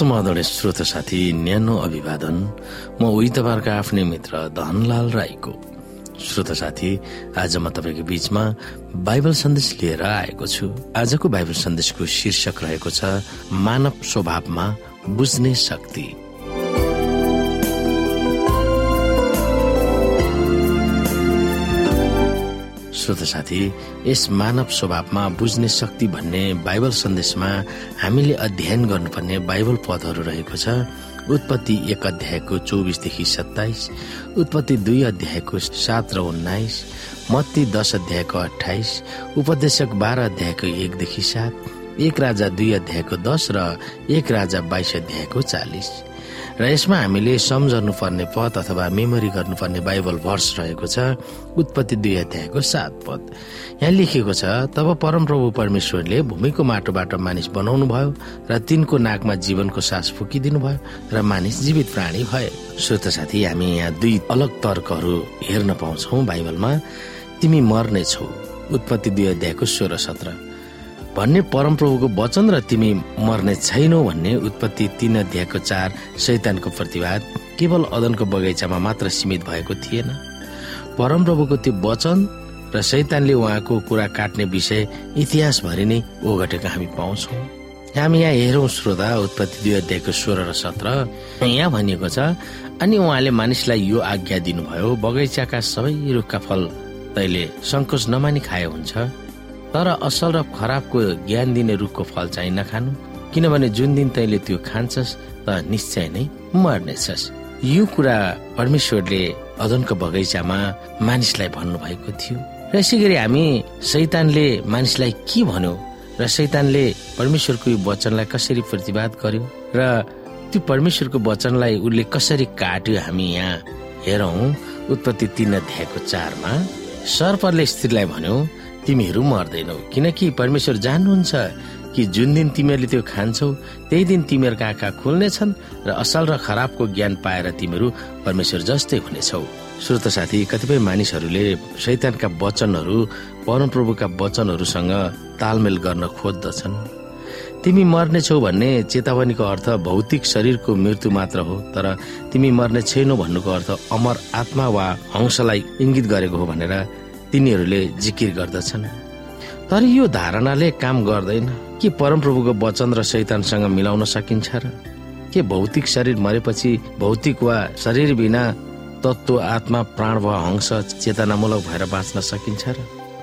समादरणीय श्रोत साथी न्यानो अभिवादन। म उही तपाईँहरूको आफ्नै मित्र धनलाल राईको। श्रोत साथी आज म तपाईँको बीचमा बाइबल सन्देश लिएर आएको छु। आजको बाइबल सन्देशको शीर्षक रहेको छ मानव स्वभावमा बुझ्ने शक्ति। श्रोत साथी यस मानव स्वभावमा बुझ्ने शक्ति भन्ने बाइबल सन्देशमा हामीले अध्ययन गर्नुपर्ने बाइबल पदहरू रहेको छ। उत्पत्ति एक अध्यायको चौबिसदेखि सत्ताइस उत्पत्ति दुई अध्यायको सात र उन्नाइस मत्ती दस अध्यायको अठाइस उपदेशक बाह्र अध्यायको एकदेखि सात एक राजा दुई अध्यायको दस र एक राजा बाइस अध्यायको चालिस। र यसमा हामीले सम्झनु पर्ने पद अथवा मेमोरी गर्नुपर्ने बाइबल भर्स रहेको छ उत्पत्ति दुई अध्यायको सात पद। यहाँ लेखिएको छ तब परमप्रभु परमेश्वरले भूमिको माटोबाट मानिस बनाउनु भयो र तिनको नाकमा जीवनको सास फुकिदिनु भयो र मानिस जीवित प्राणी भए। श्रोत साथी हामी यहाँ दुई अलग तर्कहरू हेर्न पाउँछौ बाइबलमा। तिमी मर्नेछौ। उत्पत्ति दुई अध्यायको सोह्र सत्र। भन्ने परमप्रभुको वचन र तिमी मर्ने छैनौ भन्ने उत्पत्ति तीन अध्यायको चार शैतानको प्रतिवाद केवल अदनको बगैँचामा मात्र सीमित भएको थिएन। परमप्रभुको त्यो वचन र शैतानले उहाँको कुरा काट्ने विषय इतिहासभरि नै ओगटेको हामी पाउँछौ। हामी यहाँ हेरौँ श्रोता उत्पत्ति दुई अध्यायको सोह्र र सत्र। यहाँ भनिएको छ अनि उहाँले मानिसलाई यो आज्ञा दिनुभयो बगैँचाका सबै रुखका फल तैले सङ्कोच नमानी खाए हुन्छ। तर असल र खराबको ज्ञान दिने रुखको फल चाहिँ नखानु। किनभने जुन दिन तैले त्यो खान्छस् त निश्चय नै मर्नेछस्। यो कुरा परमेश्वरले अदनको बगैँचामा मानिसलाई भन्नुभएको थियो। र यसै गरी हामी सैतानले मानिसलाई के भन्यो र सैतानले परमेश्वरको यो वचनलाई कसरी प्रतिवाद गर्यो र त्यो परमेश्वरको वचनलाई उसले कसरी काट्यो हामी यहाँ हेरौँ। उत्पत्ति तीन अध्यायको चारमा सर्परले स्त्रीलाई भन्यो तिमीहरू मर्दैनौ। किनकि परमेश्वर जान्नुहुन्छ कि जुन दिन तिमीहरूले त्यो खान्छौ त्यही दिन तिमीहरूका आँखा खुल्नेछन् र असल र खराबको ज्ञान पाएर तिमीहरू परमेश्वर जस्तै हुनेछौ। श्रोत साथी कतिपय मानिसहरूले शैतानका वचनहरू परमप्रभुका वचनहरूसँग तालमेल गर्न खोज्दछन्। तिमी मर्नेछौ भन्ने चेतावनीको अर्थ भौतिक शरीरको मृत्यु मात्र हो तर तिमी मर्ने छैनौ भन्नुको अर्थ अमर आत्मा वा हंसलाई इङ्गित गरेको हो भनेर तिनीहरूले जिकिर गर्दछन्। तर यो धारणाले काम गर्दैन। के परमप्रभुको वचन र शैतानसँग मिलाउन सकिन्छ र? के भौतिक शरीर मरेपछि भौतिक वा शरीर बिना तत्व आत्मा प्राण वा हंस चेतनामूलक भएर बाँच्न सकिन्छ र?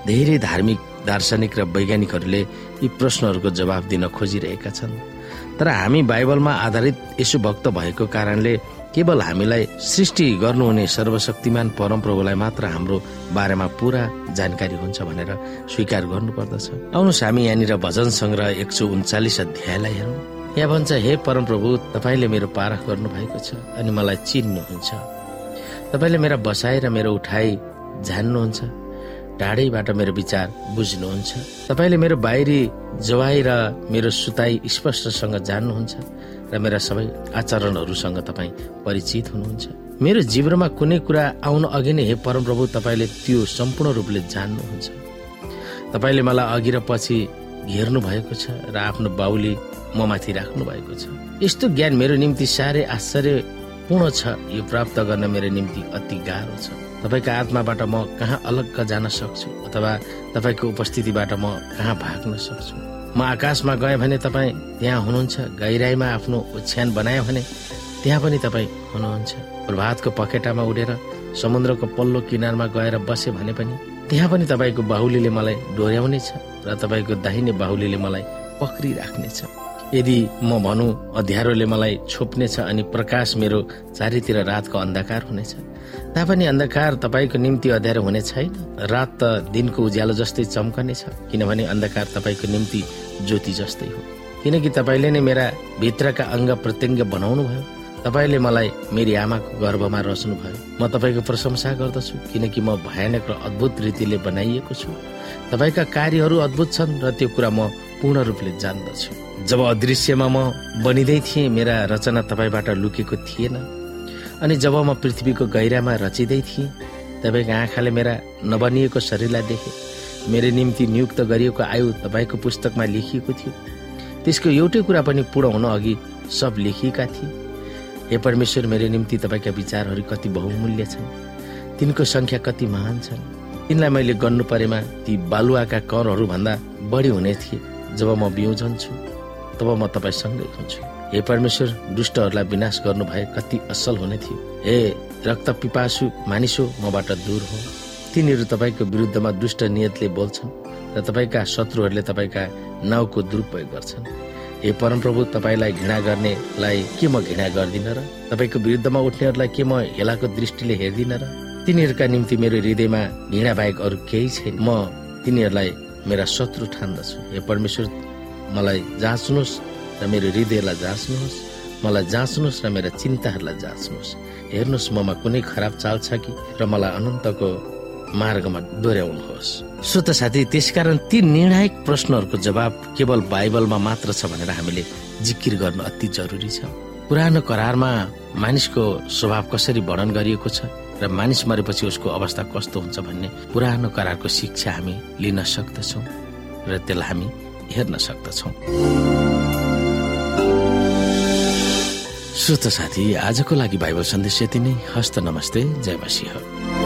धेरै धार्मिक दार्शनिक र वैज्ञानिकहरूले यी प्रश्नहरूको जवाब दिन खोजिरहेका छन्। तर हामी बाइबलमा आधारित यसो भक्त भएको कारणले केवल हामीलाई सृष्टि गर्नुहुने सर्वशक्तिमान परमप्रभुलाई मात्र हाम्रो बारेमा पुरा जानकारी हुन्छ भनेर स्वीकार गर्नु पर्दछ आउनुहोस् हामी यहाँनिर भजन सङ्ग्रह एक सौ उन्चालिस अध्यायलाई हेरौँ। यहाँ भन्छ हे परमप्रभु तपाईँले मेरो पारख गर्नु भएको छ अनि मलाई चिन्नुहुन्छ। तपाईँले मेरा बसाइ र मेरो उठाइ जान्नुहुन्छ टाढैबाट मेरो विचार बुझ्नुहुन्छ। तपाईँले मेरो बाहिरी जवाई र मेरो सुताई स्पष्टसँग जान्नुहुन्छ। र मेरा सबै आचरणहरूसँग तपाईँ परिचित हुनुहुन्छ। मेरो जीवनमा कुनै कुरा आउन अघि नै हे परमप्रभु तपाईँले त्यो सम्पूर्ण रूपले जान्नुहुन्छ। तपाईँले मलाई अघि र पछि हेर्नु भएको छ र आफ्नो बाउली म माथि राख्नु भएको छ। यस्तो ज्ञान मेरो निम्ति साह्रै आश्चर्यपूर्ण छ। यो प्राप्त गर्न मेरो निम्ति अति गाह्रो छ। तपाईँको आत्माबाट म कहाँ अलग जान सक्छु अथवा तपाईँको उपस्थितिबाट म कहाँ भाग्न सक्छु? म आकाशमा गएँ भने तपाईँ त्यहाँ हुनुहुन्छ गहिराईमा आफ्नो ओछ्यान बनायो भने त्यहाँ पनि तपाईँ हुनुहुन्छ। प्रभातको पखेटामा उडेर समुद्रको पल्लो किनारमा गएर बसे भने पनि त्यहाँ पनि तपाईँको बाहुलीले मलाई डोर्याउनेछ र तपाईँको दाहिने बाहुलीले मलाई पक्रिराख्नेछ। यदि म भनौँ अध्यारोले मलाई छोप्नेछ अनि प्रकाश मेरो चारैतिर रातको अन्धकार हुनेछ। तापनि अन्धकार तपाईँको निम्ति अध्यारो हुने छैन रात त दिनको उज्यालो जस्तै चम्कनेछ किनभने अन्धकार तपाईँको निम्ति ज्योति जस्तै हो। किनकि तपाईँले नै मेरा भित्रका अङ्ग प्रत्यङ्ग बनाउनु भयो तपाईँले मलाई मेरी आमाको गर्भमा रच्नु भयो म तपाईँको प्रशंसा गर्दछु किनकि म भयानक र अद्भुत रीतिले बनाइएको छु। तपाईँका कार्यहरू अद्भुत छन् र त्यो कुरा म पूर्ण रूपले जान्दछु। जब अदृश्यमा म बनिँदै थिएँ मेरा रचना तपाईँबाट लुकेको थिएन। अनि जब म पृथ्वीको गहिरामा रचिँदै थिएँ तपाईँको आँखाले मेरा नबनिएको शरीरलाई देखेँ। मेरो निम्ति नियुक्त गरिएको आयु तपाईँको पुस्तकमा लेखिएको थियो। त्यसको एउटै कुरा पनि पूर्ण हुन अघि सब लेखिएका थिए। हे परमेश्वर मेरो निम्ति तपाईँका विचारहरू कति बहुमूल्य छन्। तिनको संख्या कति महान छन्। तिनलाई मैले गर्नु परेमा ती बालुवाका करहरू भन्दा बढी हुने थिए। जब म बिउजन छु तब म तपाईँसँगै हुन्छु। हे परमेश्वर दुष्टहरूलाई विनाश गर्नु भए कति असल हुने थियो। हे रक्त पिपासु मानिसो मबाट दूर हो। तिनीहरू तपाईँको विरुद्धमा दुष्ट नियतले बोल्छन् र तपाईँका शत्रुहरूले तपाईँका नाउँको दुरुपयोग गर्छन्। हे परमप्रभु तपाईँलाई घृणा गर्नेलाई के म घृणा गर्दिन र? तपाईँको विरुद्धमा उठ्नेहरूलाई के म हेलाको दृष्टिले हेर्दिन र? तिनीहरूका निम्ति मेरो हृदयमा घृणा बाहेक अरू केही छैन। म तिनीहरूलाई मेरा शत्रु ठान्दछु। हे परमेश्वर मलाई जाँच्नुहोस् र मेरो हृदयलाई जाँच्नुहोस् मलाई जाँच्नुहोस् र मेरा चिन्ताहरूलाई जाँच्नुहोस्। हेर्नुहोस् ममा कुनै खराब चाल छ कि र मलाई अनन्तको मार्गमा दोहोऱ्याउनुहोस्। श्रोत साथी त्यसकारण ती निर्णायक प्रश्नहरूको जवाब केवल बाइबलमा मात्र छ भनेर हामीले जिकिर गर्नु अति जरुरी छ। पुरानो करारमा मानिसको स्वभाव कसरी वर्णन गरिएको छ? र मानिस मरेपछि उसको अवस्था कस्तो हुन्छ भन्ने पुरानो करारको शिक्षा हामी लिन सक्दछौँ र त्यसलाई हामी हेर्न सक्दछौँ। श्रोत साथी आजको लागि बाइबल सन्देश यति नै। हस्त नमस्ते। जय मसिंह।